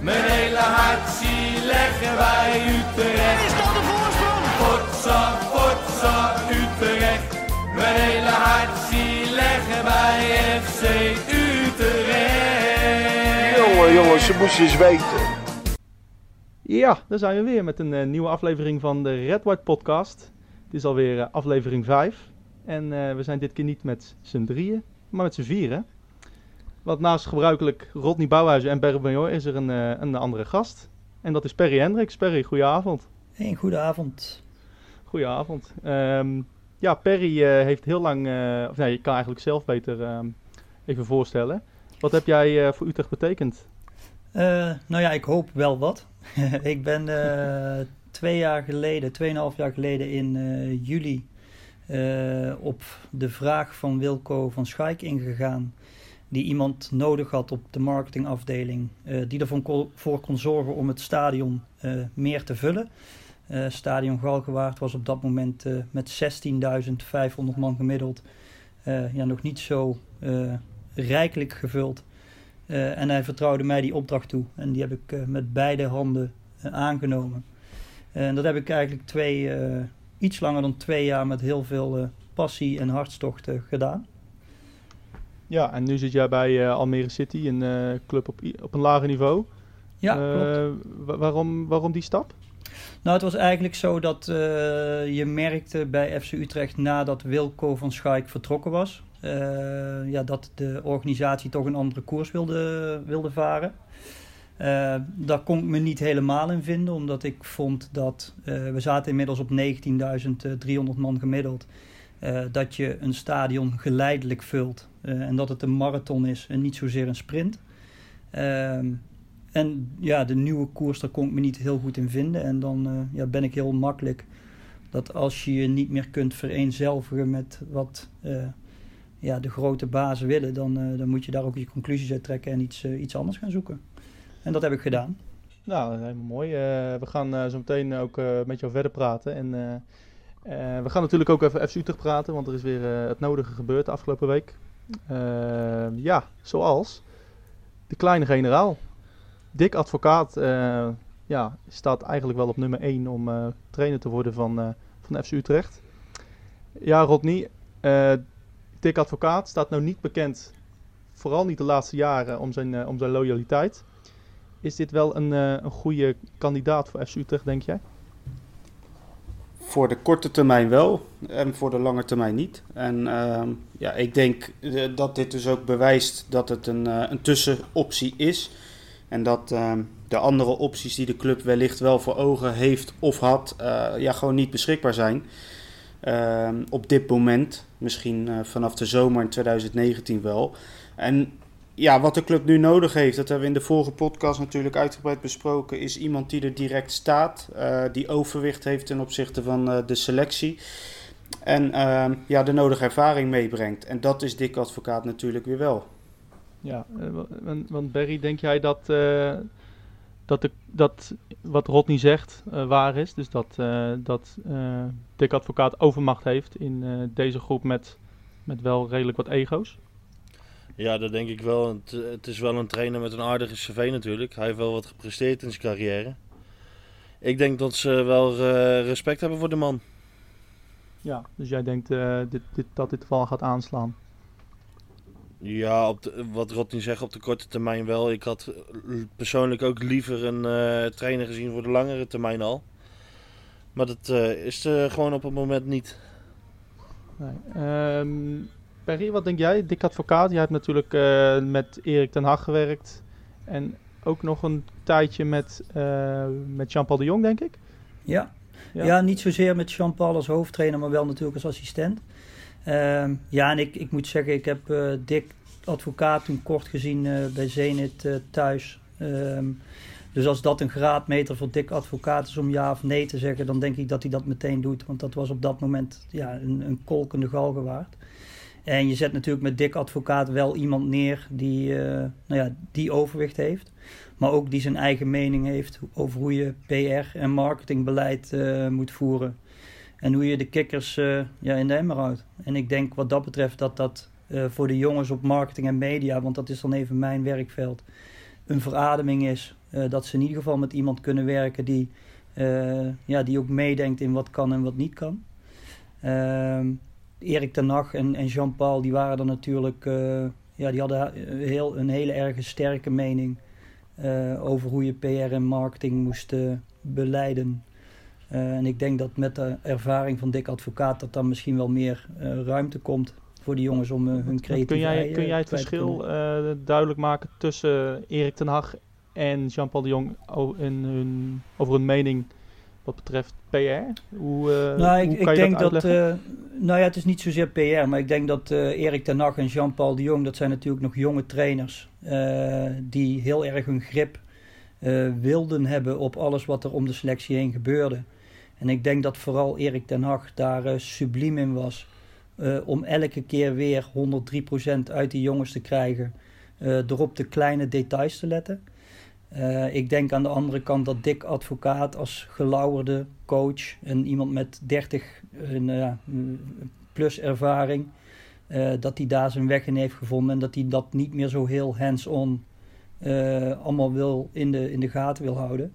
Mijn hele hart zie leggen wij Utrecht. Is dat de voorsprong? Potsa, potsa, Utrecht. Mijn hele hart zie leggen wij FC Utrecht. Jongen, jongens, ze moesten eens weten. Ja, daar zijn we weer met een eh, nieuwe aflevering van de Red White Podcast. Het is alweer eh, aflevering 5. En eh, we zijn dit keer niet met z'n drieën, maar met z'n vieren. Want naast gebruikelijk Rodney Bouwhuizen en Berry Bajor is er een, eh, een andere gast. En dat is Perry Hendricks. Perry, goedenavond. Een goede avond. Goedenavond. Ehm ja, Perry eh, heeft heel lang, eh, of nee, je kan eigenlijk zelf beter ehm, even voorstellen. Wat heb jij voor Utrecht betekend? Nou ja, ik hoop wel wat. ik ben twee jaar geleden, tweeënhalf jaar geleden in juli op de vraag van Wilco van Schaik ingegaan. Die iemand nodig had op de marketingafdeling. eh, die ervoor kon, voor zorgen om het stadion eh, meer te vullen. Eh, stadion Galgenwaard was op dat moment met 16.500 man gemiddeld. ja, nog niet zo rijkelijk gevuld. En hij vertrouwde mij die opdracht toe. En die heb ik met beide handen aangenomen. En dat heb ik eigenlijk twee, iets langer dan twee jaar met heel veel passie en hartstocht gedaan. Ja, en nu zit jij bij eh, Almere City, een eh, club op, op een lager niveau. Ja, Eh, klopt. wa- waarom, waarom die stap? Nou, het was eigenlijk zo dat je merkte bij FC Utrecht nadat Wilco van Schaik vertrokken was. ja, dat de organisatie toch een andere koers wilde, wilde varen. Eh, daar kon ik me niet helemaal in vinden, omdat ik vond dat we zaten inmiddels op 19.300 man gemiddeld. Eh, dat je een stadion geleidelijk vult eh, en dat het een marathon is en niet zozeer een sprint. Ehm, en ja, de nieuwe koers, daar kon ik me niet heel goed in vinden. En dan eh, ja, ben ik heel makkelijk dat als je je niet meer kunt vereenzelvigen met wat ja, de grote bazen willen, dan, dan moet je daar ook je conclusies uit trekken en iets, iets anders gaan zoeken. En dat heb ik gedaan. Nou, helemaal mooi. We gaan zo meteen ook met jou verder praten. En eh, we gaan natuurlijk ook even FC Utrecht praten, want er is weer eh, het nodige gebeurd de afgelopen week. Eh, ja, zoals de kleine generaal. Dick Advocaat ja, staat eigenlijk wel op nummer 1 om trainer te worden van, van FC Utrecht. Ja, Rodney, Dick Advocaat staat nou niet bekend, vooral niet de laatste jaren, om zijn, om zijn loyaliteit. Is dit wel een, een goede kandidaat voor FC Utrecht, denk jij? Voor de korte termijn wel en voor de lange termijn niet. En ehm, ja, ik denk eh, dat dit dus ook bewijst dat het een, eh, een tussenoptie is. En dat ehm, de andere opties die de club wellicht wel voor ogen heeft of had, eh, ja, gewoon niet beschikbaar zijn. Ehm, op dit moment, misschien vanaf de zomer in 2019 wel. En ja, wat de club nu nodig heeft, dat hebben we in de vorige podcast natuurlijk uitgebreid besproken, is iemand die er direct staat, eh, die overwicht heeft ten opzichte van eh, de selectie. En ehm, ja, de nodige ervaring meebrengt. En dat is Dick Advocaat natuurlijk weer wel. Ja, eh, wa- want, Barry, denk jij dat, dat, de, dat wat Rodney zegt waar is? Dus dat, dat Dick Advocaat overmacht heeft in deze groep met, met wel redelijk wat ego's? Ja, dat denk ik wel. Het, het is wel een trainer met een aardige cv natuurlijk. Hij heeft wel wat gepresteerd in zijn carrière. Ik denk dat ze wel eh, respect hebben voor de man. Ja, dus jij denkt eh, dit, dit, dat dit wel gaat aanslaan? Ja, op de, wat Rodney zegt op de korte termijn wel. Ik had persoonlijk ook liever een eh, trainer gezien voor de langere termijn al. Maar dat is er gewoon op het moment niet. Nee. Ehm, Perry, wat denk jij? Dick Advocaat, jij hebt natuurlijk eh, met Erik ten Hag gewerkt. En ook nog een tijdje met, eh, met Jean-Paul de Jong, denk ik. Ja. Ja. Ja. niet zozeer met Jean-Paul als hoofdtrainer, maar wel natuurlijk als assistent. Ehm, ja, en ik, ik moet zeggen, ik heb eh, Dick Advocaat toen kort gezien bij Zenit thuis. Ehm, dus als dat een graadmeter voor Dick Advocaat is om ja of nee te zeggen, dan denk ik dat hij dat meteen doet. Want dat was op dat moment ja, een, een kolkende galgenwaard. En je zet natuurlijk met Dick Advocaat wel iemand neer die, eh, nou ja, die overwicht heeft. Maar ook die zijn eigen mening heeft over hoe je PR en marketingbeleid eh, moet voeren. En hoe je de kikkers eh, ja, in de emmer houdt. En ik denk wat dat betreft dat dat voor de jongens op marketing en media, want dat is dan even mijn werkveld, een verademing is dat ze in ieder geval met iemand kunnen werken die, ja, die ook meedenkt in wat kan en wat niet kan. Ehm, Erik ten Hag en, en Jean-Paul die waren er natuurlijk, ja, die hadden heel, een hele erg sterke mening over hoe je PR en marketing moest beleiden. en ik denk dat met de ervaring van Dick Advocaat dat dan misschien wel meer ruimte komt voor die jongens om hun creativiteit Kun jij, kun jij het verschil duidelijk maken tussen Erik ten Hag en Jean-Paul de Jong in hun, over hun mening wat betreft PR? Hoe, uh, nou, ik, ik denk dat, uh, nou ja, het is niet zozeer PR, maar ik denk dat uh, Erik ten Hag en Jean-Paul de Jong, dat zijn natuurlijk nog jonge trainers die heel erg hun grip wilden hebben op alles wat er om de selectie heen gebeurde. En ik denk dat vooral Erik ten Hag daar subliem in was. om elke keer weer 103% uit die jongens te krijgen. door op de kleine details te letten. Uh, ik denk aan de andere kant dat Dick Advocaat als gelauwerde coach en iemand met 30 uh, plus ervaring, uh, dat hij daar zijn weg in heeft gevonden en dat hij dat niet meer zo heel hands-on allemaal wil in de, in de gaten wil houden.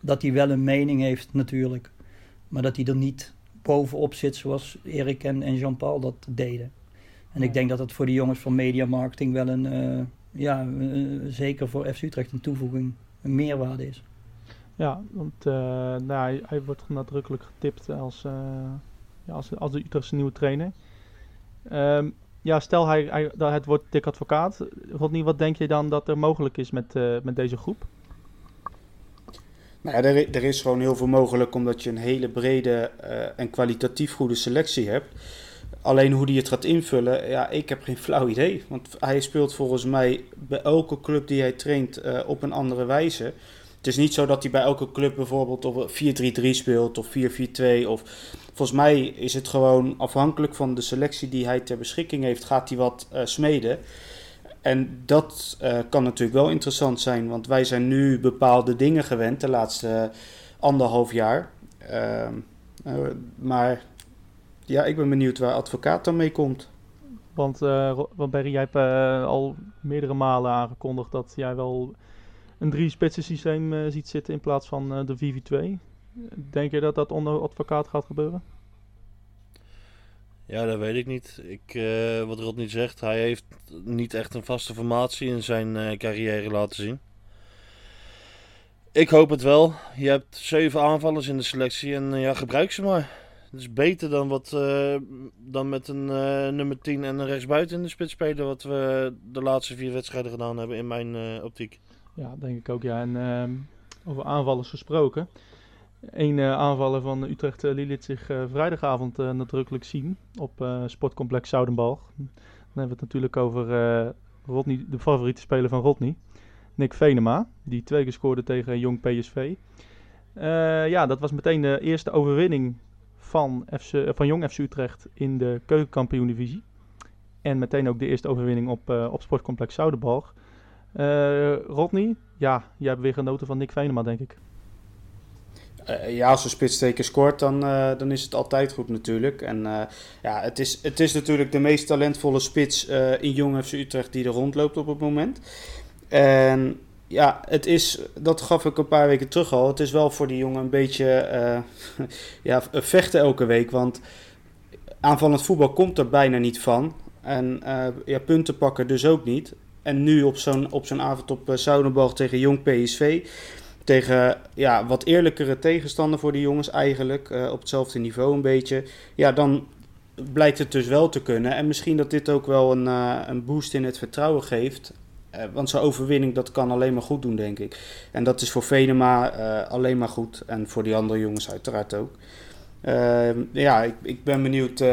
dat hij wel een mening heeft natuurlijk, maar dat hij er niet bovenop zit zoals Erik en, en Jean-Paul dat deden. En ik denk dat het voor de jongens van media marketing wel een ja, uh, zeker voor FC Utrecht een toevoeging, een meerwaarde is. Ja, want uh, nou, hij, hij, wordt nadrukkelijk getipt als, uh, ja, als, als de Utrechtse nieuwe trainer. Um, ja, stel hij, hij, dat het wordt dik advocaat. Rodney, wat denk je dan dat er mogelijk is met, met deze groep? Nou ja, er, er, is gewoon heel veel mogelijk omdat je een hele brede en kwalitatief goede selectie hebt. Alleen hoe hij het gaat invullen, ja, ik heb geen flauw idee. Want hij speelt volgens mij bij elke club die hij traint uh, op een andere wijze. Het is niet zo dat hij bij elke club bijvoorbeeld op 4-3-3 speelt of 4-4-2. Of volgens mij is het gewoon afhankelijk van de selectie die hij ter beschikking heeft, gaat hij wat uh, smeden. En dat uh, kan natuurlijk wel interessant zijn, want wij zijn nu bepaalde dingen gewend de laatste anderhalf jaar. Ehm, maar ja, ik ben benieuwd waar advocaat dan mee komt. Want, uh, want Barry, jij hebt uh, al meerdere malen aangekondigd dat jij wel een drie-spitsen systeem uh, ziet zitten in plaats van de VV2. Denk je dat dat onder advocaat gaat gebeuren? Ja, dat weet ik niet. Ik, wat Rod niet zegt, hij heeft niet echt een vaste formatie in zijn carrière laten zien. Ik hoop het wel. Je hebt zeven aanvallers in de selectie en ja, gebruik ze maar. Het is beter dan, wat, uh, dan met een uh, nummer 10 en een rechtsbuiten in de spits spelen. Wat we de laatste vier wedstrijden gedaan hebben in mijn uh, optiek. Ja, denk ik ook. Ja. En ehm, over aanvallers gesproken. Een aanvaller van Utrecht liet zich vrijdagavond nadrukkelijk zien op sportcomplex Zoudenbalg. Dan hebben we het natuurlijk over Rodney, de favoriete speler van Rodney. Nick Venema, die twee keer scoorde tegen Jong PSV. ja, dat was meteen de eerste overwinning van, FC, eh, van Jong FC Utrecht in de keukenkampioen-divisie. En meteen ook de eerste overwinning op, uh, op sportcomplex Zoudenbalg. Uh, Rodney, ja, jij hebt weer genoten van Nick Venema, denk ik. Ja, als een spitsteken scoort, dan, dan is het altijd goed natuurlijk. En ja, het is, het is natuurlijk de meest talentvolle spits in Jong FC Utrecht die er rondloopt op het moment. En ja, het is, dat gaf ik een paar weken terug al. Het is wel voor die jongen een beetje uh, ja, vechten elke week. Want aanvallend voetbal komt er bijna niet van. En uh, ja, punten pakken dus ook niet. En nu op zo'n, op zo'n avond op uh, tegen Jong PSV. Tegen ja, wat eerlijkere tegenstander voor die jongens eigenlijk. Op hetzelfde niveau een beetje. Ja, dan blijkt het dus wel te kunnen. En misschien dat dit ook wel een, een boost in het vertrouwen geeft. Uh, want zo'n overwinning, dat kan alleen maar goed doen, denk ik. En dat is voor Venema uh, alleen maar goed. En voor die andere jongens uiteraard ook. Uh, ja, ik, ik, ben benieuwd.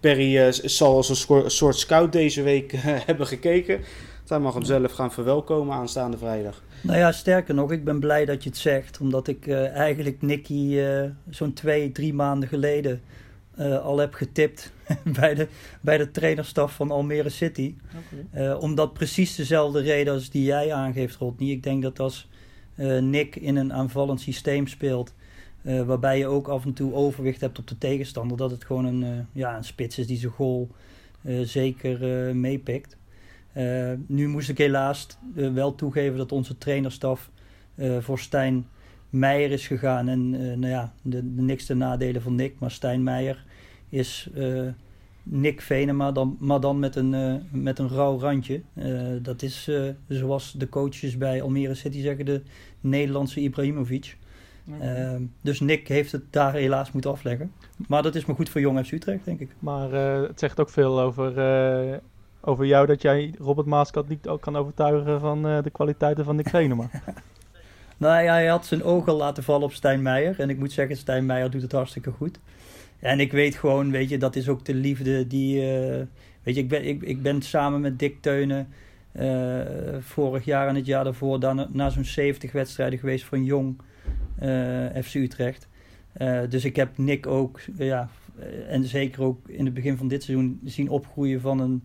Perry zal als een soort scout deze week hebben gekeken. Hij mag hem zelf gaan verwelkomen aanstaande vrijdag. Nou ja, sterker nog, ik ben blij dat je het zegt. Omdat ik eigenlijk Nicky zo'n twee, drie maanden geleden uh, al heb getipt bij, de, bij de trainerstaf van Almere City. Okay. Uh, omdat precies dezelfde reden als die jij aangeeft, Rodney. Ik denk dat als uh, Nick in een aanvallend systeem speelt, waarbij je ook af en toe overwicht hebt op de tegenstander, dat het gewoon een, ja, een spits is die zijn goal zeker meepikt. Eh, nu moest ik helaas eh, wel toegeven dat onze trainerstaf eh, voor Stijn Meijer is gegaan. En eh, nou ja, de, de niks te nadelen van Nick, maar Stijn Meijer is eh, Nick Venema, dan, maar dan met een, eh, met een rauw randje. Dat is zoals de coaches bij Almere City zeggen, de Nederlandse Ibrahimovic. Dus Nick heeft het daar helaas moeten afleggen. Maar dat is maar goed voor Jong FC Utrecht, denk ik. Maar het zegt ook veel over, over jou dat jij Robert Maaskant niet ook kan overtuigen van de kwaliteiten van Nick Venema. Nou ja, hij had zijn ogen laten vallen op Stijn Meijer. En ik moet zeggen, Stijn Meijer doet het hartstikke goed. En ik weet gewoon, weet je, dat is ook de liefde die... eh, weet je, ik ben, ik, ik ben samen met Dick Teunen eh, vorig jaar en het jaar daarvoor... Daar na zo'n 70 wedstrijden geweest van Jong eh, FC Utrecht. Dus ik heb Nick ook, ja, en zeker ook in het begin van dit seizoen... zien opgroeien van een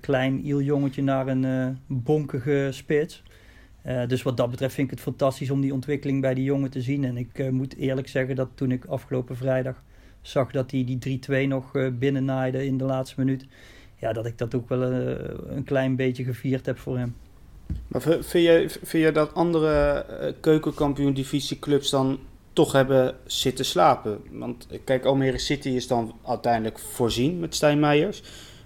klein jongetje naar een bonkige spits... Eh, dus wat dat betreft vind ik het fantastisch om die ontwikkeling bij die jongen te zien. En ik eh, moet eerlijk zeggen dat toen ik afgelopen vrijdag zag dat hij die 3-2 nog eh binnennaaide in de laatste minuut. Ja, dat ik dat ook wel een klein beetje gevierd heb voor hem. Maar vind je, vind je dat andere keukenkampioen divisieclubs dan toch hebben zitten slapen? Want kijk, Almere City is dan uiteindelijk voorzien met Stijn Meijers.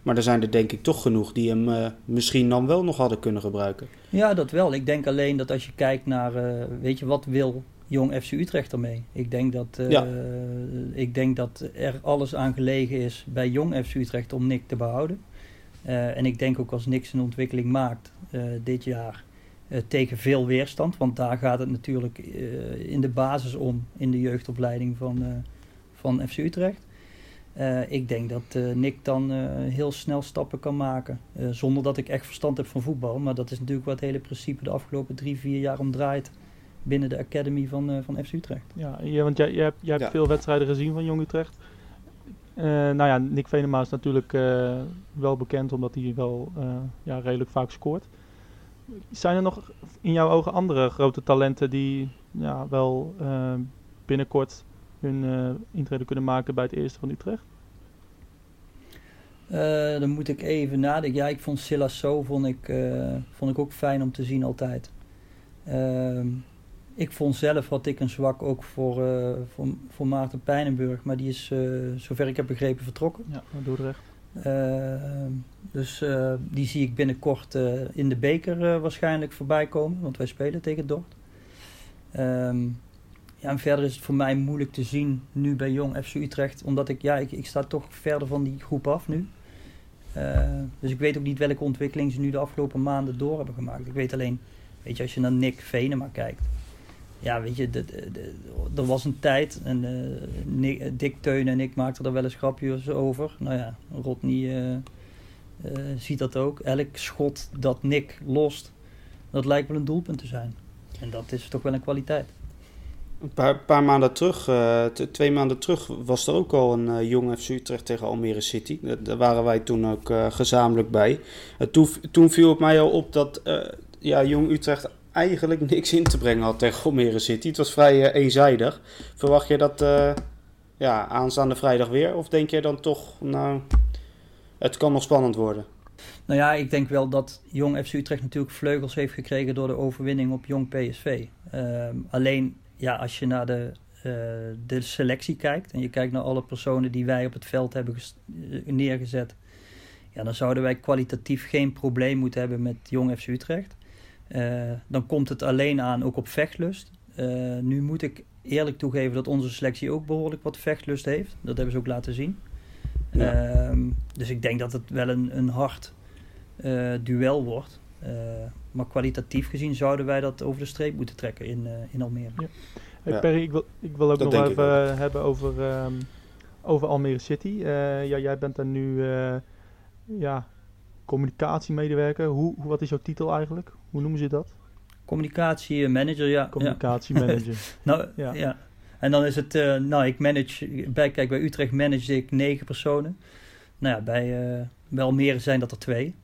Maar er zijn er denk ik toch genoeg die hem eh, misschien dan wel nog hadden kunnen gebruiken. Ja, dat wel. Ik denk alleen dat als je kijkt naar, eh, weet je, wat wil Jong FC Utrecht ermee? Ik denk dat, eh, Ja. ik denk dat er alles aan gelegen is bij Jong FC Utrecht om Nick te behouden. Eh, en ik denk ook als Nick zijn ontwikkeling maakt dit jaar tegen veel weerstand. Want daar gaat het natuurlijk in de basis om in de jeugdopleiding van, van FC Utrecht. Eh, ik denk dat eh, Nick dan eh, heel snel stappen kan maken. Eh, zonder dat ik echt verstand heb van voetbal. Maar dat is natuurlijk wat het hele principe de afgelopen drie, vier jaar omdraait. Binnen de academy van, eh, van FC Utrecht. Ja, ja, want jij, jij hebt, jij hebt Ja. veel wedstrijden gezien van Jong Utrecht. Eh, nou ja, Nick Venema is natuurlijk eh, wel bekend omdat hij wel eh, ja, redelijk vaak scoort. Zijn er nog in jouw ogen andere grote talenten die ja, wel eh, binnenkort hun eh intrede kunnen maken bij het eerste van Utrecht? Eh, dan moet ik even nadenken. Ja, ik vond Silas zo vond ik, eh, vond ik ook fijn om te zien altijd. Ehm, ik vond zelf had ik een zwak ook voor, voor, voor Maarten Pijnenburg. Maar die is, zover ik heb begrepen, vertrokken. Ja, Dordrecht. Eh, dus die zie ik binnenkort in de beker waarschijnlijk voorbij komen, want wij spelen tegen Dort. Ehm, en verder is het voor mij moeilijk te zien nu bij Jong FC Utrecht, omdat ik, ja, ik, sta toch verder van die groep af nu. Eh, dus ik weet ook niet welke ontwikkeling ze nu de afgelopen maanden door hebben gemaakt. Ik weet alleen, weet je, als je naar Nick Venema kijkt. Ja, weet je, er was een tijd en eh, Nick- Dick Teun en ik maakten er wel eens grapjes over. Nou ja, Rodney eh, eh, ziet dat ook. Elk schot dat Nick lost, dat lijkt wel een doelpunt te zijn. En dat is toch wel een kwaliteit. Een paar, maanden terug, eh, twee maanden terug, was er ook al een eh, jong FC Utrecht tegen Almere City. Da- Daar waren wij toen ook eh, gezamenlijk bij. Toen, toen viel het mij al op dat ja, jong Utrecht eigenlijk niks in te brengen had tegen Almere City. Het was vrij eenzijdig. Verwacht je dat ja, aanstaande vrijdag weer? Of denk je dan toch, nou, het kan nog spannend worden? Nou ja, ik denk wel dat Jong FC Utrecht natuurlijk vleugels heeft gekregen door de overwinning op Jong PSV. Ehm, alleen, ja, als je naar de, eh, de selectie kijkt en je kijkt naar alle personen die wij op het veld hebben eh, neergezet, ja, dan zouden wij kwalitatief geen probleem moeten hebben met Jong FC Utrecht. Eh, dan komt het alleen aan ook op vechtlust. Nu moet ik eerlijk toegeven dat onze selectie ook behoorlijk wat vechtlust heeft. Dat hebben ze ook laten zien. Ja. Ehm, dus ik denk dat het wel een, een hard duel wordt. Maar kwalitatief gezien zouden wij dat over de streep moeten trekken in, eh, in Almere. Hey Ja. Perry, ik wil, ik wil ook Dat nog even eh, hebben over, ehm, over Almere City. Eh, ja, jij bent daar nu eh, ja, communicatiemedewerker. Hoe, hoe, wat is jouw titel eigenlijk? Hoe noemen ze dat? Communicatiemanager, ja. ja. Communicatiemanager. Nou, Ja. ja. En dan is het, eh, nou, ik manage, bij, kijk, bij Utrecht manage ik negen personen. Nou ja, bij, eh bij Almere zijn dat er twee.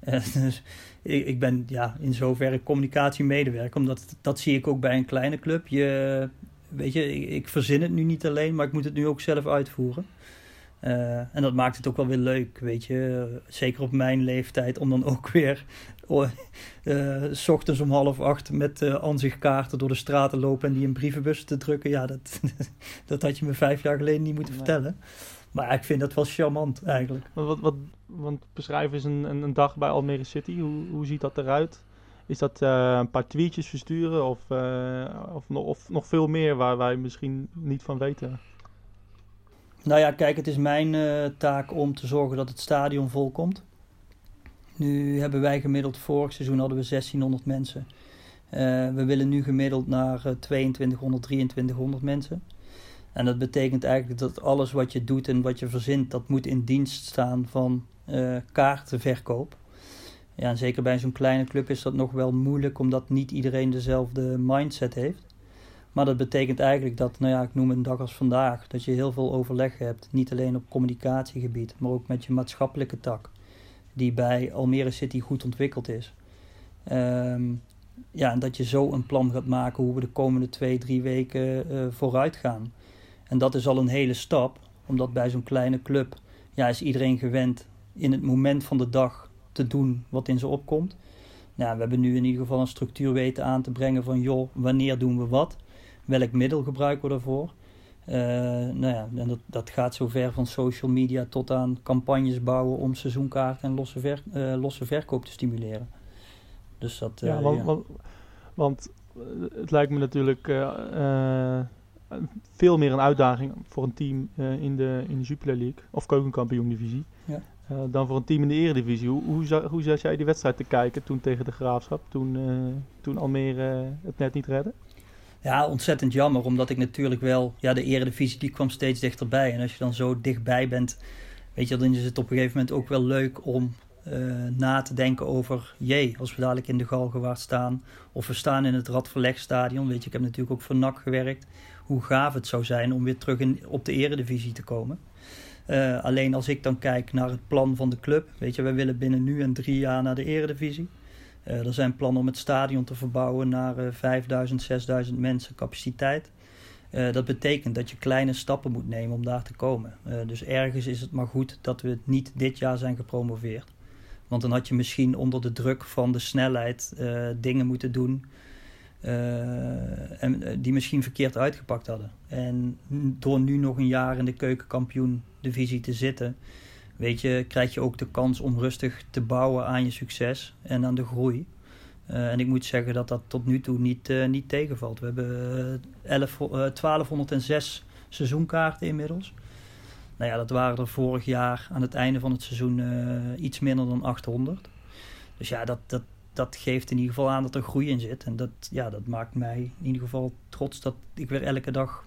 Dus ik, ik ben ja, in zoverre communicatiemedewerker, omdat dat zie ik ook bij een kleine club. Je, weet je, ik, ik verzin het nu niet alleen, maar ik moet het nu ook zelf uitvoeren. Eh, en dat maakt het ook wel weer leuk, weet je. Zeker op mijn leeftijd, om dan ook weer oh, eh, s ochtends om half acht met uh, aanzichtkaarten door de straten lopen en die in brievenbussen te drukken. Ja, dat, dat had je me vijf jaar geleden niet moeten vertellen. Maar ik vind dat wel charmant eigenlijk. Wat, wat, want beschrijf eens een, een, een, dag bij Almere City. Hoe, hoe ziet dat eruit? Is dat uh, een paar tweetjes versturen of, of, of, nog veel meer waar wij misschien niet van weten? Nou ja, kijk, het is mijn uh, taak om te zorgen dat het stadion volkomt. Nu hebben wij gemiddeld, vorig seizoen hadden we 1600 mensen. We willen nu gemiddeld naar uh, 2200, 2300 mensen. En dat betekent eigenlijk dat alles wat je doet en wat je verzint, dat moet in dienst staan van uh, kaartenverkoop. Ja, en zeker bij zo'n kleine club is dat nog wel moeilijk, omdat niet iedereen dezelfde mindset heeft. Maar dat betekent eigenlijk dat, nou ja, ik noem een dag als vandaag, dat je heel veel overleg hebt. Niet alleen op communicatiegebied, maar ook met je maatschappelijke tak, die bij Almere City goed ontwikkeld is. Um, ja, en dat je zo een plan gaat maken hoe we de komende twee, drie weken uh, vooruit gaan. En dat is al een hele stap, omdat bij zo'n kleine club ja, is iedereen gewend in het moment van de dag te doen wat in ze opkomt. Nou, we hebben nu in ieder geval een structuur weten aan te brengen van joh, wanneer doen we wat welk middel gebruiken we daarvoor. Uh, nou ja, en dat, dat gaat zover van social media tot aan campagnes bouwen om seizoenkaarten en losse, ver, uh, losse verkoop te stimuleren. Dus dat, uh, ja, want, ja. Want, want, het lijkt me natuurlijk veel meer een uitdaging voor een team in, de, in de Jupiler League of keukenkampioen divisie. Ja. dan voor een team in de eredivisie. Hoe, hoe, hoe zat jij die wedstrijd te kijken toen tegen de Graafschap, toen, toen Almere het net niet redde? Ja, ontzettend jammer, omdat ik natuurlijk wel, ja, de eredivisie die kwam steeds dichterbij. En als je dan zo dichtbij bent, weet je, dan is het op een gegeven moment ook wel leuk om na te denken over, jee, als we dadelijk in de Galgenwaard staan, of we staan in het Radverlegstadion, weet je, ik heb natuurlijk ook voor NAC gewerkt, hoe gaaf het zou zijn om weer terug in, op de eredivisie te komen. Uh, alleen als ik dan kijk naar het plan van de club, weet je, wij willen binnen nu en drie jaar naar de eredivisie. Uh, er zijn plannen om het stadion te verbouwen naar uh, 5000, 6000 mensen capaciteit. Dat betekent dat je kleine stappen moet nemen om daar te komen. dus ergens is het maar goed dat we niet dit jaar zijn gepromoveerd. Want dan had je misschien onder de druk van de snelheid dingen moeten doen en, die misschien verkeerd uitgepakt hadden. En door nu nog een jaar in de keukenkampioen divisie te zitten, weet je, krijg je ook de kans om rustig te bouwen aan je succes en aan de groei. Uh, en ik moet zeggen dat dat tot nu toe niet, niet tegenvalt. We hebben 11, uh, 1206 seizoenkaarten inmiddels. Nou ja, dat waren er vorig jaar aan het einde van het seizoen eh, iets minder dan 800. Dus ja, dat, dat, dat geeft in ieder geval aan dat er groei in zit. En dat, ja, dat maakt mij in ieder geval trots dat ik weer elke dag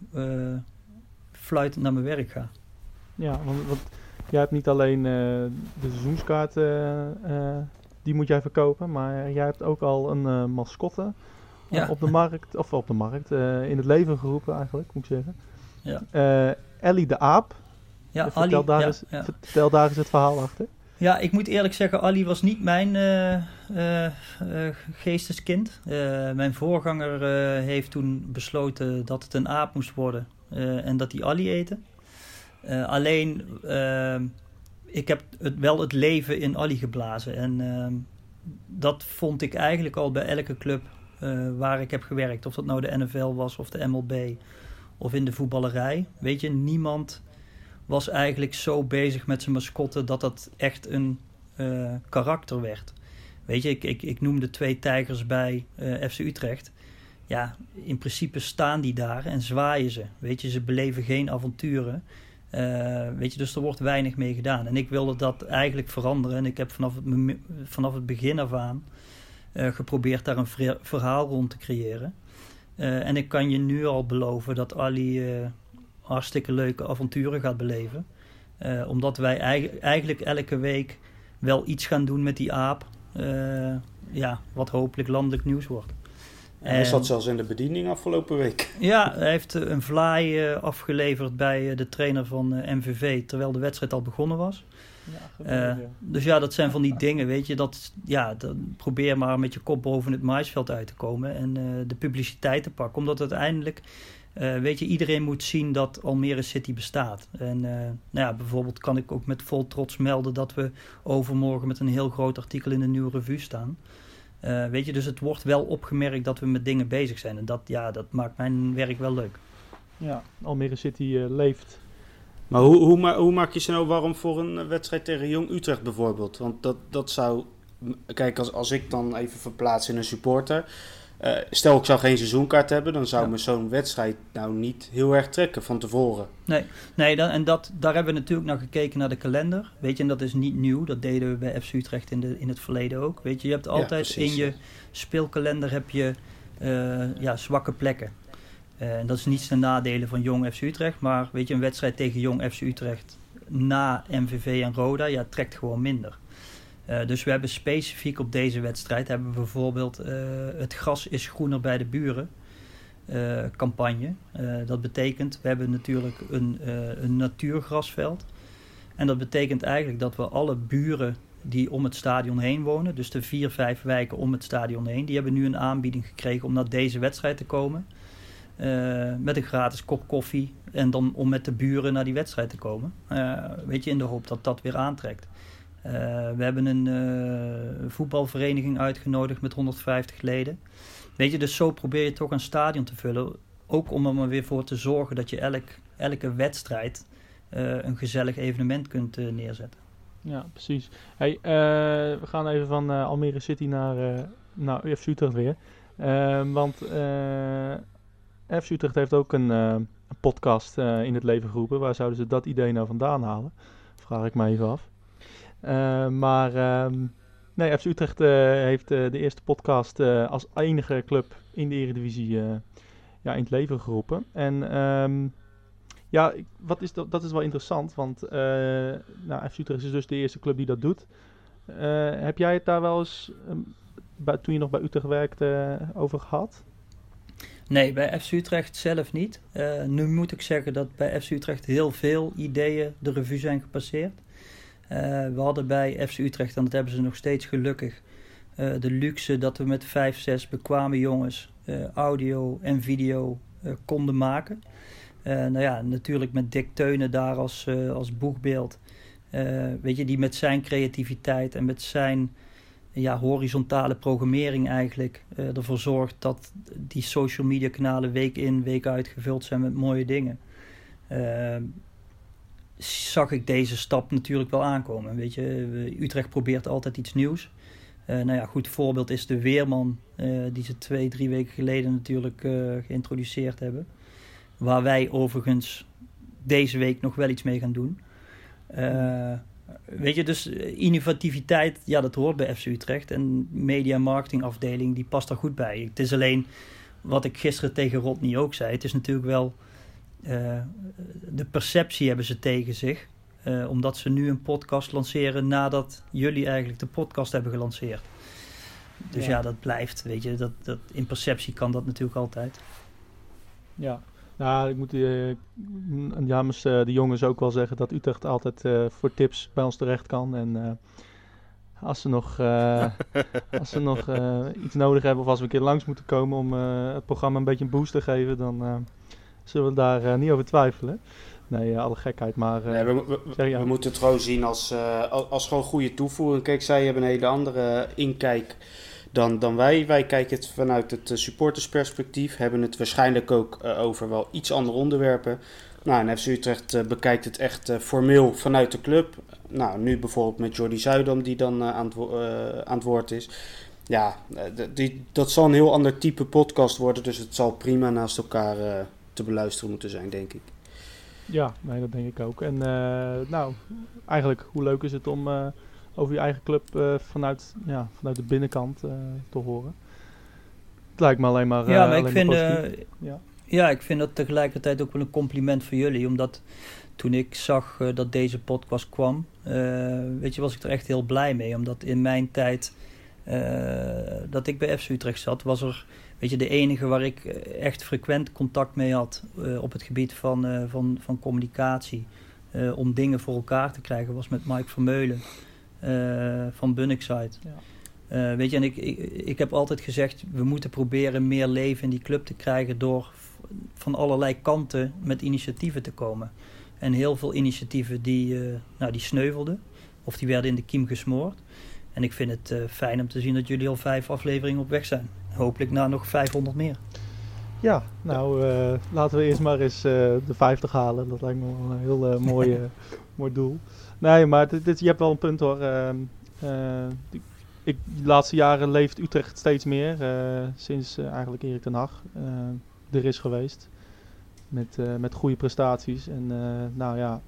fluitend naar mijn werk ga. Ja, want, want jij hebt niet alleen uh, de seizoenskaart, uh, uh, die moet jij verkopen, maar jij hebt ook al een mascotte ja. op de markt, of op de markt, in het leven geroepen eigenlijk, moet ik zeggen. Ja. Ellie de Aap. Ja, vertel, Ali, daar ja, eens, ja. vertel daar eens het verhaal achter. Ja, ik moet eerlijk zeggen, Ali was niet mijn geesteskind. mijn voorganger heeft toen besloten dat het een aap moest worden en dat hij Ali eten. Alleen, ik heb het, wel het leven in Ali geblazen. En dat vond ik eigenlijk al bij elke club waar ik heb gewerkt. Of dat nou de NFL was of de MLB of in de voetballerij. Weet je, niemand was eigenlijk zo bezig met zijn mascotte dat dat echt een uh, karakter werd. Weet je, ik, ik, ik noemde twee tijgers bij uh, FC Utrecht. Ja, in principe staan die daar en zwaaien ze. Weet je, ze beleven geen avonturen. Uh, weet je, dus er wordt weinig mee gedaan. En ik wilde dat eigenlijk veranderen. En ik heb vanaf het, vanaf het begin af aan geprobeerd daar een verhaal rond te creëren. En ik kan je nu al beloven dat Ali hartstikke leuke avonturen gaat beleven. omdat wij eigenlijk elke week wel iets gaan doen met die aap. ja, wat hopelijk landelijk nieuws wordt. En hij zat zelfs in de bediening afgelopen week. Ja, hij heeft een vlaai afgeleverd bij de trainer van MVV, terwijl de wedstrijd al begonnen was. Ja, uh, dus ja, dat zijn van die dingen, weet je. Dat, ja, dat, probeer maar met je kop boven het maisveld uit te komen en de publiciteit te pakken. Omdat uiteindelijk Eh, weet je, iedereen moet zien dat Almere City bestaat. En eh, nou ja, bijvoorbeeld kan ik ook met vol trots melden dat we overmorgen met een heel groot artikel in de Nieuwe Revue staan. Eh, weet je, dus het wordt wel opgemerkt dat we met dingen bezig zijn. En dat, ja, dat maakt mijn werk wel leuk. Ja, Almere City eh, leeft. Maar hoe, hoe, ma- hoe maak je ze nou warm voor een wedstrijd tegen Jong Utrecht bijvoorbeeld? Want dat, dat zou... Kijk, als, als ik dan even verplaats in een supporter... eh, stel ik zou geen seizoenkaart hebben... dan zou Ja. me zo'n wedstrijd nou niet heel erg trekken van tevoren. Nee, dan, en dat, daar hebben we natuurlijk naar gekeken naar de kalender. Weet je, en dat is niet nieuw. Dat deden we bij FC Utrecht in, de, in het verleden ook. Weet je, je hebt altijd in je speelkalender heb je, eh, ja, zwakke plekken. Eh, en dat is niets ten nadele van Jong FC Utrecht. Maar weet je, een wedstrijd tegen Jong FC Utrecht na MVV en Roda, ja, trekt gewoon minder. Eh, dus we hebben specifiek op deze wedstrijd hebben we bijvoorbeeld eh, het gras is groener bij de buren eh, campagne. Dat betekent, we hebben natuurlijk een, een natuurgrasveld. En dat betekent eigenlijk dat we alle buren die om het stadion heen wonen, dus de vier, vijf wijken om het stadion heen, die hebben nu een aanbieding gekregen om naar deze wedstrijd te komen. Met een gratis kop koffie en dan om met de buren naar die wedstrijd te komen. Weet je, in de hoop dat dat weer aantrekt. Eh, we hebben een eh, voetbalvereniging uitgenodigd met 150 leden. Weet je, dus zo probeer je toch een stadion te vullen. Ook om er maar weer voor te zorgen dat je elk, elke wedstrijd eh, een gezellig evenement kunt neerzetten. Ja, precies. Hey, we gaan even van Almere City naar, naar UFC Utrecht weer. Ehm, want FC Utrecht heeft ook een, een podcast in het leven geroepen. Waar zouden ze dat idee nou vandaan halen? Vraag ik me even af. Eh, maar ehm, nee, FC Utrecht eh, heeft eh, de eerste podcast als enige club in de Eredivisie ja, in het leven geroepen. En ehm, ja, wat is dat, dat is wel interessant, want nou, FC Utrecht is dus de eerste club die dat doet. Heb jij het daar wel eens, ehm, toen je nog bij Utrecht werkte, over gehad? Nee, bij FC Utrecht zelf niet. Nu moet ik zeggen dat bij FC Utrecht heel veel ideeën de revue zijn gepasseerd. Eh, we hadden bij FC Utrecht, en dat hebben ze nog steeds gelukkig, eh, de luxe dat we met vijf, zes bekwame jongens eh, audio en video konden maken. Nou ja, natuurlijk met Dick Teunen daar als, als boegbeeld. Weet je, die met zijn creativiteit en met zijn ja, horizontale programmering eigenlijk ervoor zorgt dat die social media kanalen week in, week uit gevuld zijn met mooie dingen. Eh, zag ik deze stap natuurlijk wel aankomen. Weet je, Utrecht probeert altijd iets nieuws. Eh, nou ja, goed voorbeeld is de Weerman, eh, die ze twee, drie weken geleden natuurlijk eh, geïntroduceerd hebben. Waar wij overigens deze week nog wel iets mee gaan doen. Weet je, dus innovativiteit, ja, dat hoort bij FC Utrecht. En media en marketingafdeling, die past daar goed bij. Het is alleen, wat ik gisteren tegen Rodney ook zei, het is natuurlijk wel... eh, de perceptie hebben ze tegen zich. eh, omdat ze nu een podcast lanceren nadat jullie eigenlijk de podcast hebben gelanceerd. Dus Ja. ja, dat blijft, weet je. Dat, dat, in perceptie kan dat natuurlijk altijd. Ja. Nou, ik moet eh, m- namens eh, de jongens ook wel zeggen dat Utrecht altijd eh, voor tips bij ons terecht kan. En eh, als ze nog, eh, als ze nog eh, iets nodig hebben of als we een keer langs moeten komen om eh, het programma een beetje een boost te geven, dan eh, zullen we daar eh, niet over twijfelen. Nee, eh, alle gekheid, maar... eh, Nee, we, we- moeten het gewoon zien als, als, gewoon goede toevoeging. Kijk, zij hebben een hele andere inkijk dan, dan wij. Wij kijken het vanuit het supportersperspectief. Hebben het waarschijnlijk ook over wel iets andere onderwerpen. Nou, en FC Utrecht bekijkt het echt formeel vanuit de club. Nou, nu bijvoorbeeld met Jordi Zuidam die dan aan, het, wo- aan het woord is. Ja, die, dat zal een heel ander type podcast worden. Dus het zal prima naast elkaar te beluisteren moeten zijn, denk ik. Ja, nee, dat denk ik ook. En eh, nou, eigenlijk, hoe leuk is het om eh, over je eigen club eh, vanuit, ja, vanuit de binnenkant eh, te horen? Het lijkt me alleen maar. ja, maar ik vind, eh, ja. ja, ik vind dat tegelijkertijd ook wel een compliment voor jullie. Omdat toen ik zag eh, dat deze podcast kwam, eh, weet je, was ik er echt heel blij mee. Omdat in mijn tijd eh, dat ik bij FC Utrecht zat, was er, weet je, de enige waar ik eh, echt frequent contact mee had eh, op het gebied van, eh, van, van communicatie. om dingen voor elkaar te krijgen, was met Mike Vermeulen van Bunnickside. Ja. Weet je, en ik, ik, ik heb altijd gezegd, we moeten proberen meer leven in die club te krijgen door van allerlei kanten met initiatieven te komen. En heel veel initiatieven die, nou, die sneuvelden. Of die werden in de kiem gesmoord. En ik vind het uh, fijn om te zien dat jullie al vijf afleveringen op weg zijn. Hopelijk na nog 500 meer. Ja, nou uh, laten we eerst maar eens de 50 halen. Dat lijkt me wel een heel mooi, mooi doel. Nee, maar dit, dit, je hebt wel een punt hoor. Ehm, ik, de laatste jaren leeft Utrecht steeds meer. sinds eigenlijk Erik ten Hag er is geweest. Met, met goede prestaties. En nou ja,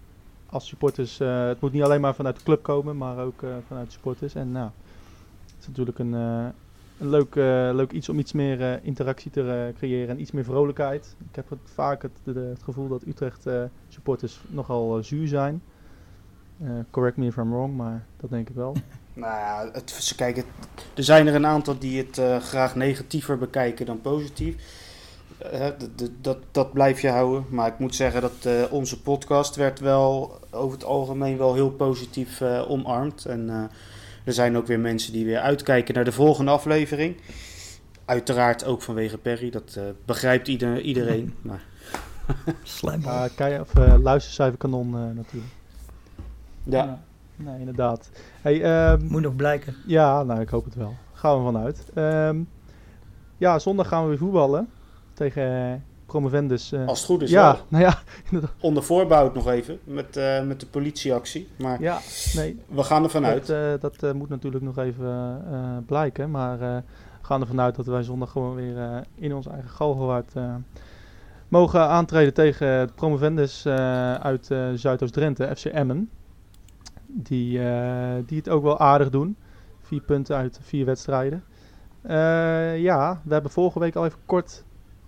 als supporters, uh, het moet niet alleen maar vanuit de club komen, maar ook uh, vanuit supporters. En nou, het is natuurlijk een, uh, een leuk, leuk iets om iets meer interactie te creëren en iets meer vrolijkheid. Ik heb het, vaak het gevoel dat Utrecht supporters nogal zuur zijn. correct me if I'm wrong, maar dat denk ik wel. Nou ja, het, kijk, het, er zijn er een aantal die het graag negatiever bekijken dan positief dat, dat blijf je houden. Maar ik moet zeggen dat uh, onze podcast werd wel over het algemeen wel heel positief uh, omarmd. En uh, er zijn ook weer mensen die weer uitkijken naar de volgende aflevering. Uiteraard ook vanwege Perry, dat begrijpt ieder, iedereen. Maar... Slijmbal. Uh, of luistercijferkanon natuurlijk. Ja. ja. Nee, inderdaad. Hey, um, Moet nog blijken. Ja, nou ik hoop het wel. Gaan we vanuit. Um, ja, zondag gaan we weer voetballen tegen uh, Promovendus. Uh, Als het goed is, ja. Nou ja Onder voorbouw nog even met, uh, met de politieactie. Maar ja, nee, we gaan ervan uit. Dat, dat moet natuurlijk nog even blijken. Maar we gaan ervan uit dat wij zondag gewoon weer in ons eigen Galgenwaard mogen aantreden tegen het Promovendus uit Zuidoost-Drenthe, FC Emmen. Die, die het ook wel aardig doen. Vier punten uit vier wedstrijden. ja, we hebben vorige week al even kort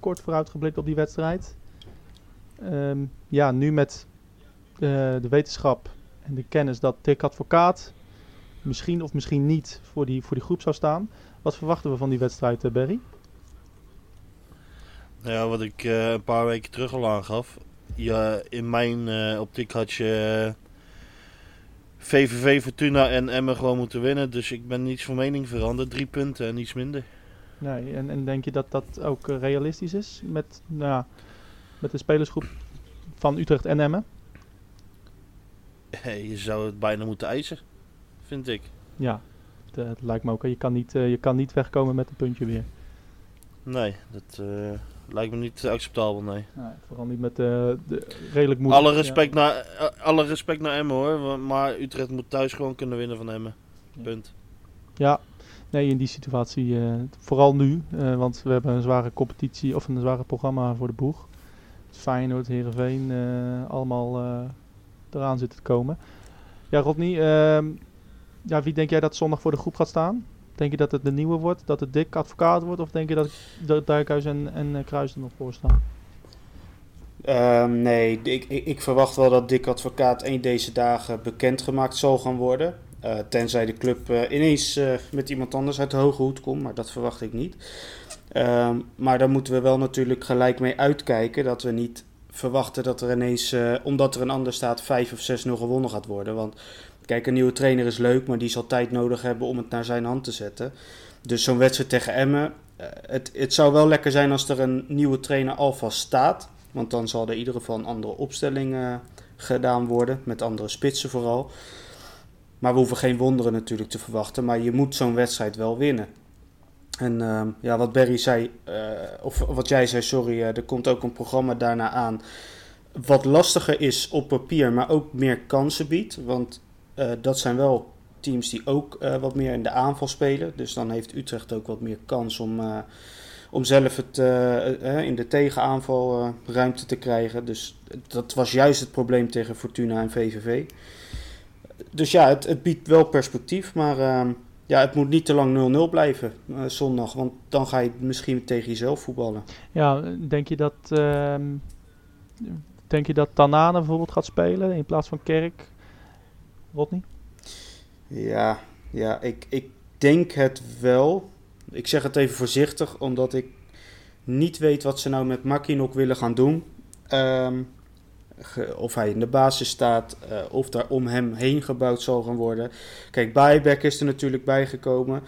kort vooruitgeblikt op die wedstrijd. Um, ja, nu met uh, de wetenschap en de kennis dat Dick Advocaat misschien of misschien niet voor die, voor die groep zou staan. Wat verwachten we van die wedstrijd, uh, Barry? Ja, wat ik uh, een paar weken terug al aangaf. Ja, in mijn optiek had je VVV, Fortuna en Emmen gewoon moeten winnen. Dus ik ben niets van mening veranderd. Drie punten en niets minder. Nee, en, en denk je dat dat ook eh, realistisch is met, nou, met de spelersgroep van Utrecht en Emmen? Je zou het bijna moeten eisen, vind ik. Ja, dat lijkt me ook. Je kan, niet, uh, je kan niet wegkomen met een puntje weer. Nee, dat uh, lijkt me niet acceptabel, nee. nee vooral niet met de redelijk moeilijk. Alle respect, ja. naar, alle respect naar Emmen hoor, maar Utrecht moet thuis gewoon kunnen winnen van Emmen. Punt. Ja, Nee, in die situatie, uh, vooral nu, uh, want we hebben een zware competitie of een zware programma voor de boeg. Feyenoord, Herenveen, uh, allemaal eraan zitten te komen. Ja, Rodney, ehm, ja, wie denk jij dat zondag voor de groep gaat staan? Denk je dat het de nieuwe wordt, dat het dik advocaat wordt, of denk je dat, dat Dijkhuis en, Kruis er nog voor staan? Um, nee, ik, ik, ik, verwacht wel dat Dick Advocaat een deze dagen bekendgemaakt zal gaan worden. Uh, tenzij de club uh, ineens uh, met iemand anders uit de hoge hoed komt, maar dat verwacht ik niet. Um, maar daar moeten we wel natuurlijk gelijk mee uitkijken dat we niet verwachten dat er ineens, omdat er een ander staat, 5 of 6-0 gewonnen gaat worden. Want kijk, een nieuwe trainer is leuk, maar die zal tijd nodig hebben om het naar zijn hand te zetten. Dus zo'n wedstrijd tegen Emmen, het, het zou wel lekker zijn als er een nieuwe trainer alvast staat. Want dan zal er in ieder geval een andere opstelling gedaan worden, met andere spitsen vooral. Maar we hoeven geen wonderen natuurlijk te verwachten. Maar je moet zo'n wedstrijd wel winnen. En uh, ja, wat Barry zei, uh, of wat jij zei, sorry, uh, er komt ook een programma daarna aan. Wat lastiger is op papier, maar ook meer kansen biedt. Want uh, dat zijn wel teams die ook wat meer in de aanval spelen. Dus dan heeft Utrecht ook wat meer kans om, om zelf het, in de tegenaanval ruimte te krijgen. Dus dat was juist het probleem tegen Fortuna en VVV dus ja, het, het, biedt wel perspectief, maar uh, ja, het moet niet te lang 0-0 blijven uh, zondag, want dan ga je misschien tegen jezelf voetballen. Ja, denk je dat, uh, denk je dat Tanane bijvoorbeeld gaat spelen in plaats van Kerk? Rodney? Ja, ja ik, ik denk het wel. Ik zeg het even voorzichtig, omdat ik niet weet wat ze nou met Makinok willen gaan doen. Um, of hij in de basis staat, uh, of daar om hem heen gebouwd zal gaan worden. Kijk, Baybeck is er natuurlijk bijgekomen.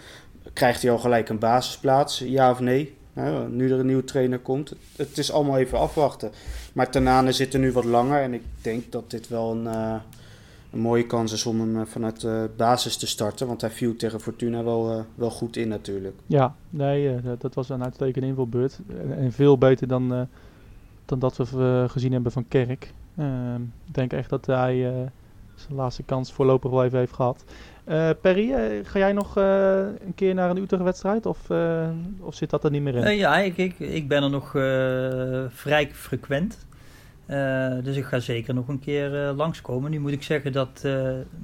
Krijgt hij al gelijk een basisplaats, ja of nee? Hè, nu er een nieuwe trainer komt. Het is allemaal even afwachten. Maar Tanane zit er nu wat langer. En ik denk dat dit wel een, eh, een mooie kans is om hem eh, vanuit de basis te starten. Want hij viel tegen Fortuna wel, eh, wel goed in natuurlijk. Ja, nee, eh, dat- was een uitstekende invalbeurt. En, veel beter dan, eh, dan dat we eh, gezien hebben van Kerk. Ehm, ik denk echt dat hij eh, zijn laatste kans voorlopig wel even heeft gehad. Eh, Perry, ga jij nog een keer naar een Utrecht-wedstrijd? Of, of zit dat er niet meer in? Ja, ik, ik, ik ben er nog vrij frequent. Dus ik ga zeker nog een keer langskomen. Nu moet ik zeggen dat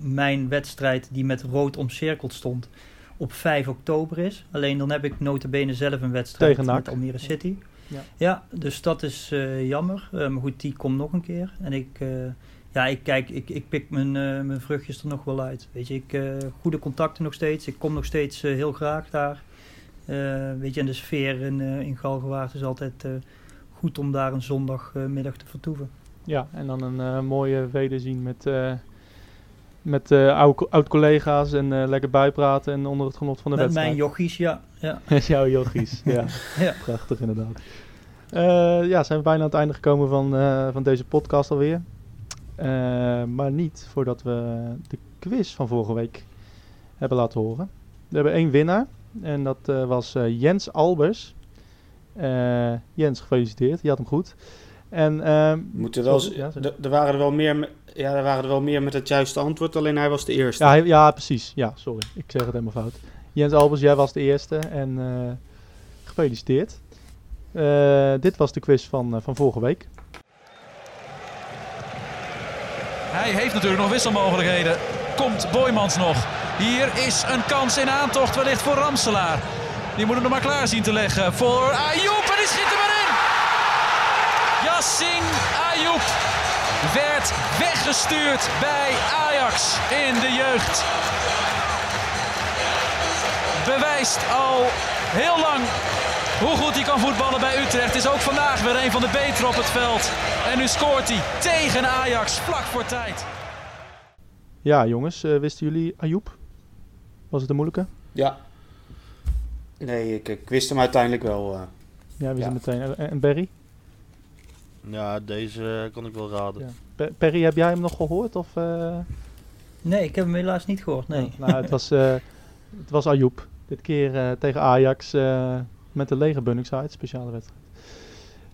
mijn wedstrijd die met rood omcirkeld stond op 5 oktober is. Alleen dan heb ik notabene zelf een wedstrijd Tegen met Almere City. Ja. Ja, dus dat is eh, jammer. Eh, maar goed, die komt nog een keer. En ik, eh, ja, ik kijk, ik, ik pik mijn, mijn vruchtjes er nog wel uit. Weet je, ik goede contacten nog steeds. Ik kom nog steeds heel graag daar. Weet je, en de sfeer in, in Galgenwaard is altijd goed om daar een zondagmiddag te vertoeven. Ja, en dan een mooie wederzien met, met oude- oud-collega's en lekker bijpraten en onder het genot van de Met wedstrijd. mijn jochies, ja. Ja. Met jouw jochies, ja. Ja. Prachtig inderdaad. Eh, ja, zijn we bijna aan het einde gekomen van, eh, van deze podcast alweer. Eh, maar niet voordat we de quiz van vorige week hebben laten horen. We hebben één winnaar en dat eh, was eh, Jens Albers. Eh, Jens, gefeliciteerd. Je had hem goed. En, ehm, moeten wel, ja, er, waren er wel meer, me- ja, er waren er wel meer met het juiste antwoord, alleen hij was de eerste. Ja, hij- ja, precies. Ja, sorry. Ik zeg het helemaal fout. Jens Albers, jij was de eerste en eh, gefeliciteerd. Eh, dit was de quiz van, eh, van vorige week. Hij heeft natuurlijk nog wisselmogelijkheden. Komt Boymans nog. Hier is een kans in aantocht wellicht voor Ramselaar. Die moet hem er maar klaar zien te leggen voor Ayoub. En die schiet hem erin. Yassine Ayoub werd weggestuurd bij Ajax in de jeugd. Bewijst al heel lang hoe goed hij kan voetballen bij Utrecht. Is ook vandaag weer een van de betere op het veld. En nu scoort hij tegen Ajax vlak voor tijd. Ja, jongens, eh, wisten jullie Ayoub? Was het een moeilijke? Ja. Nee, ik, ik wist hem uiteindelijk wel. eh. Ja, we Ja. meteen. En Barry? Ja, deze kon ik wel raden. Ja. Perry, heb jij hem nog gehoord? Of, eh? Nee, ik heb hem helaas niet gehoord. Nee. Nou, het was, eh het was Ayoub. Dit keer eh, tegen Ajax eh, met de lege Bunningside, speciale wedstrijd.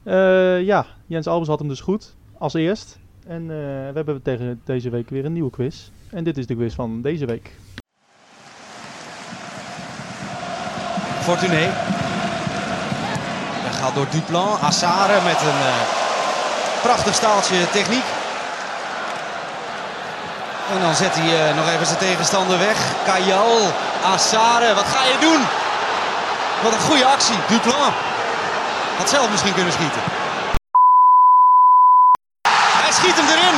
Eh, ja, Jens Albers had hem dus goed, als eerst. En we hebben tegen deze week weer een nieuwe quiz. En dit is de quiz van deze week. Fortuné. Dat gaat door Duplan. Assare met een prachtig staaltje techniek. En dan zet hij nog even zijn tegenstander weg. Kajal, Assare, wat ga je doen? Wat een goede actie. Duplan had zelf misschien kunnen schieten. Hij schiet hem erin.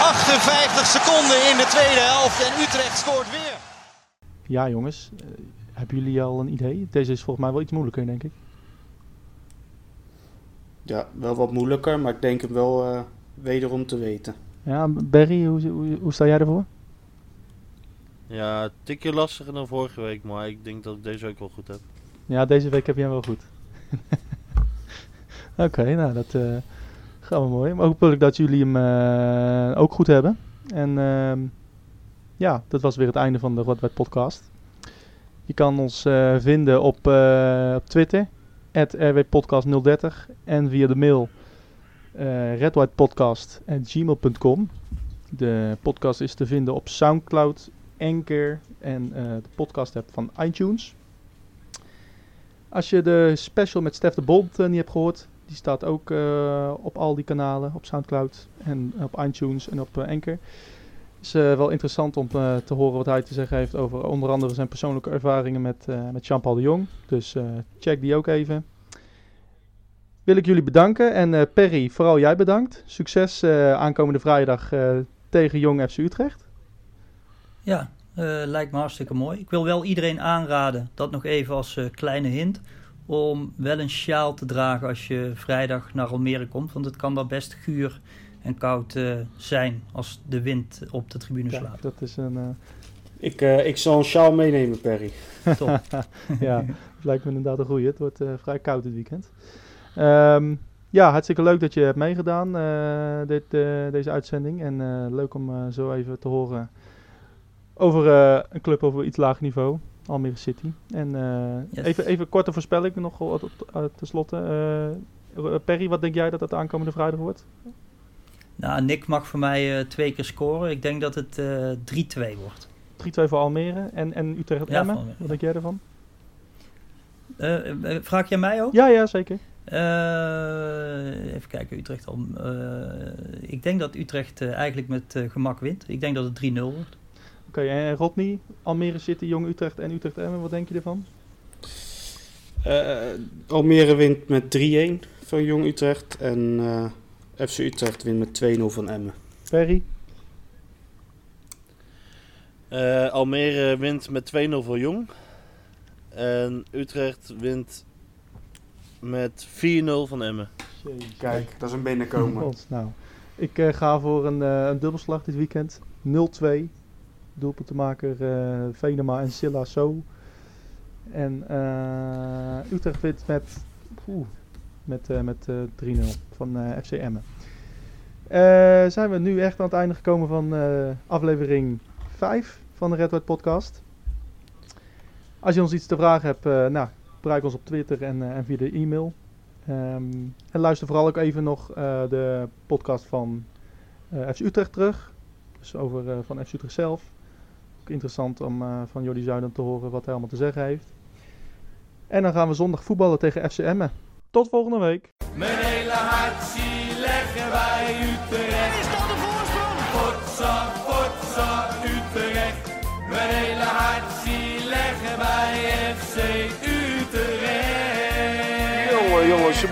58 seconden in de tweede helft en Utrecht scoort weer. Ja, jongens, eh, hebben jullie al een idee? Deze is volgens mij wel iets moeilijker, denk ik. Ja, wel wat moeilijker, maar ik denk hem wel eh, wederom te weten. Ja, Barry, hoe, hoe, hoe sta jij ervoor? Ja, een tikje lastiger dan vorige week, maar ik denk dat ik deze week wel goed heb. Ja, deze week heb je hem wel goed. Oké, nou dat eh gaan we mooi. Maar hopelijk dat jullie hem eh, ook goed hebben. En ehm, ja, dat was weer het einde van de Rotwet podcast. Je kan ons eh, vinden op, op Twitter, rwpodcast030 en via de mail eh redwhitepodcast.gmail.com. De podcast is te vinden op Soundcloud, Anchor en eh, de podcast app van iTunes. Als je de special met Stef de Bond eh, niet hebt gehoord, die staat ook op al die kanalen, op Soundcloud en op iTunes en op eh, Anchor. is wel interessant om te horen wat hij te zeggen heeft over onder andere zijn persoonlijke ervaringen met, met Jean-Paul de Jong. Dus check die ook even. Wil ik jullie bedanken en eh, Perry, vooral jij bedankt. Succes eh, aankomende vrijdag eh, tegen Jong FC Utrecht. Ja, eh, lijkt me hartstikke mooi. Ik wil wel iedereen aanraden, dat nog even als eh, kleine hint, om wel een sjaal te dragen als je vrijdag naar Almere komt. Want het kan daar best guur en koud eh, zijn als de wind op de tribune Kijk, slaat. dat is een... eh, Ik, eh, ik zal een sjaal meenemen, Perry. Top. ja, het lijkt me inderdaad een goeie. Het wordt eh, vrij koud dit weekend. Ehm, ja, hartstikke leuk dat je hebt meegedaan, eh, dit, eh, deze uitzending. En eh, leuk om zo even te horen over een club over iets lager niveau, Almere City. En Yes. even, even korte voorspelling nog tenslotte. Perry, wat denk jij dat dat aankomende vrijdag wordt? 3-2 Nou, Nick mag voor mij twee keer scoren. Ik denk dat het eh 3-2 wordt. voor Almere en, en Utrecht Ja, Emmen. voor Almere. Wat denk jij ervan? Vraag jij mij ook? Ja, ja, zeker. Eh, even kijken, Utrecht al. eh, ik denk dat Utrecht eh, eigenlijk met gemak wint. Ik denk dat het 3-0 wordt. Oké, en Rodney, Almere City, Jong Utrecht en Utrecht Emmen, wat denk je ervan? Eh, Almere wint met 3-1 van Jong Utrecht. En eh, FC Utrecht wint met 2-0 van Emmen. Perry? Eh, Almere wint met 2-0 voor Jong. En Utrecht wint met 4-0 van Emmen. Kijk, dat is een binnenkomen. Gods, nou, ik eh, ga voor een, eh, een dubbelslag dit weekend. 0-2. Doelpuntenmaker eh Venema en Silla So. En eh, Utrecht wint met, oeh, met, eh, met eh, 3-0 van eh, FC Emmen. Eh, zijn we nu echt aan het einde gekomen van eh, aflevering 5 van de Red White Podcast. Als je ons iets te vragen hebt, eh, nou, bereik ons op Twitter en, eh, en via de e-mail. Ehm, en luister vooral ook even nog eh, de podcast van eh FC Utrecht terug. Dus over van FC Utrecht zelf. Ook interessant om van Jordi Zuiden te horen wat hij allemaal te zeggen heeft. En dan gaan we zondag voetballen tegen FC Emmen. Tot volgende week. Hele hart zie leggen wij.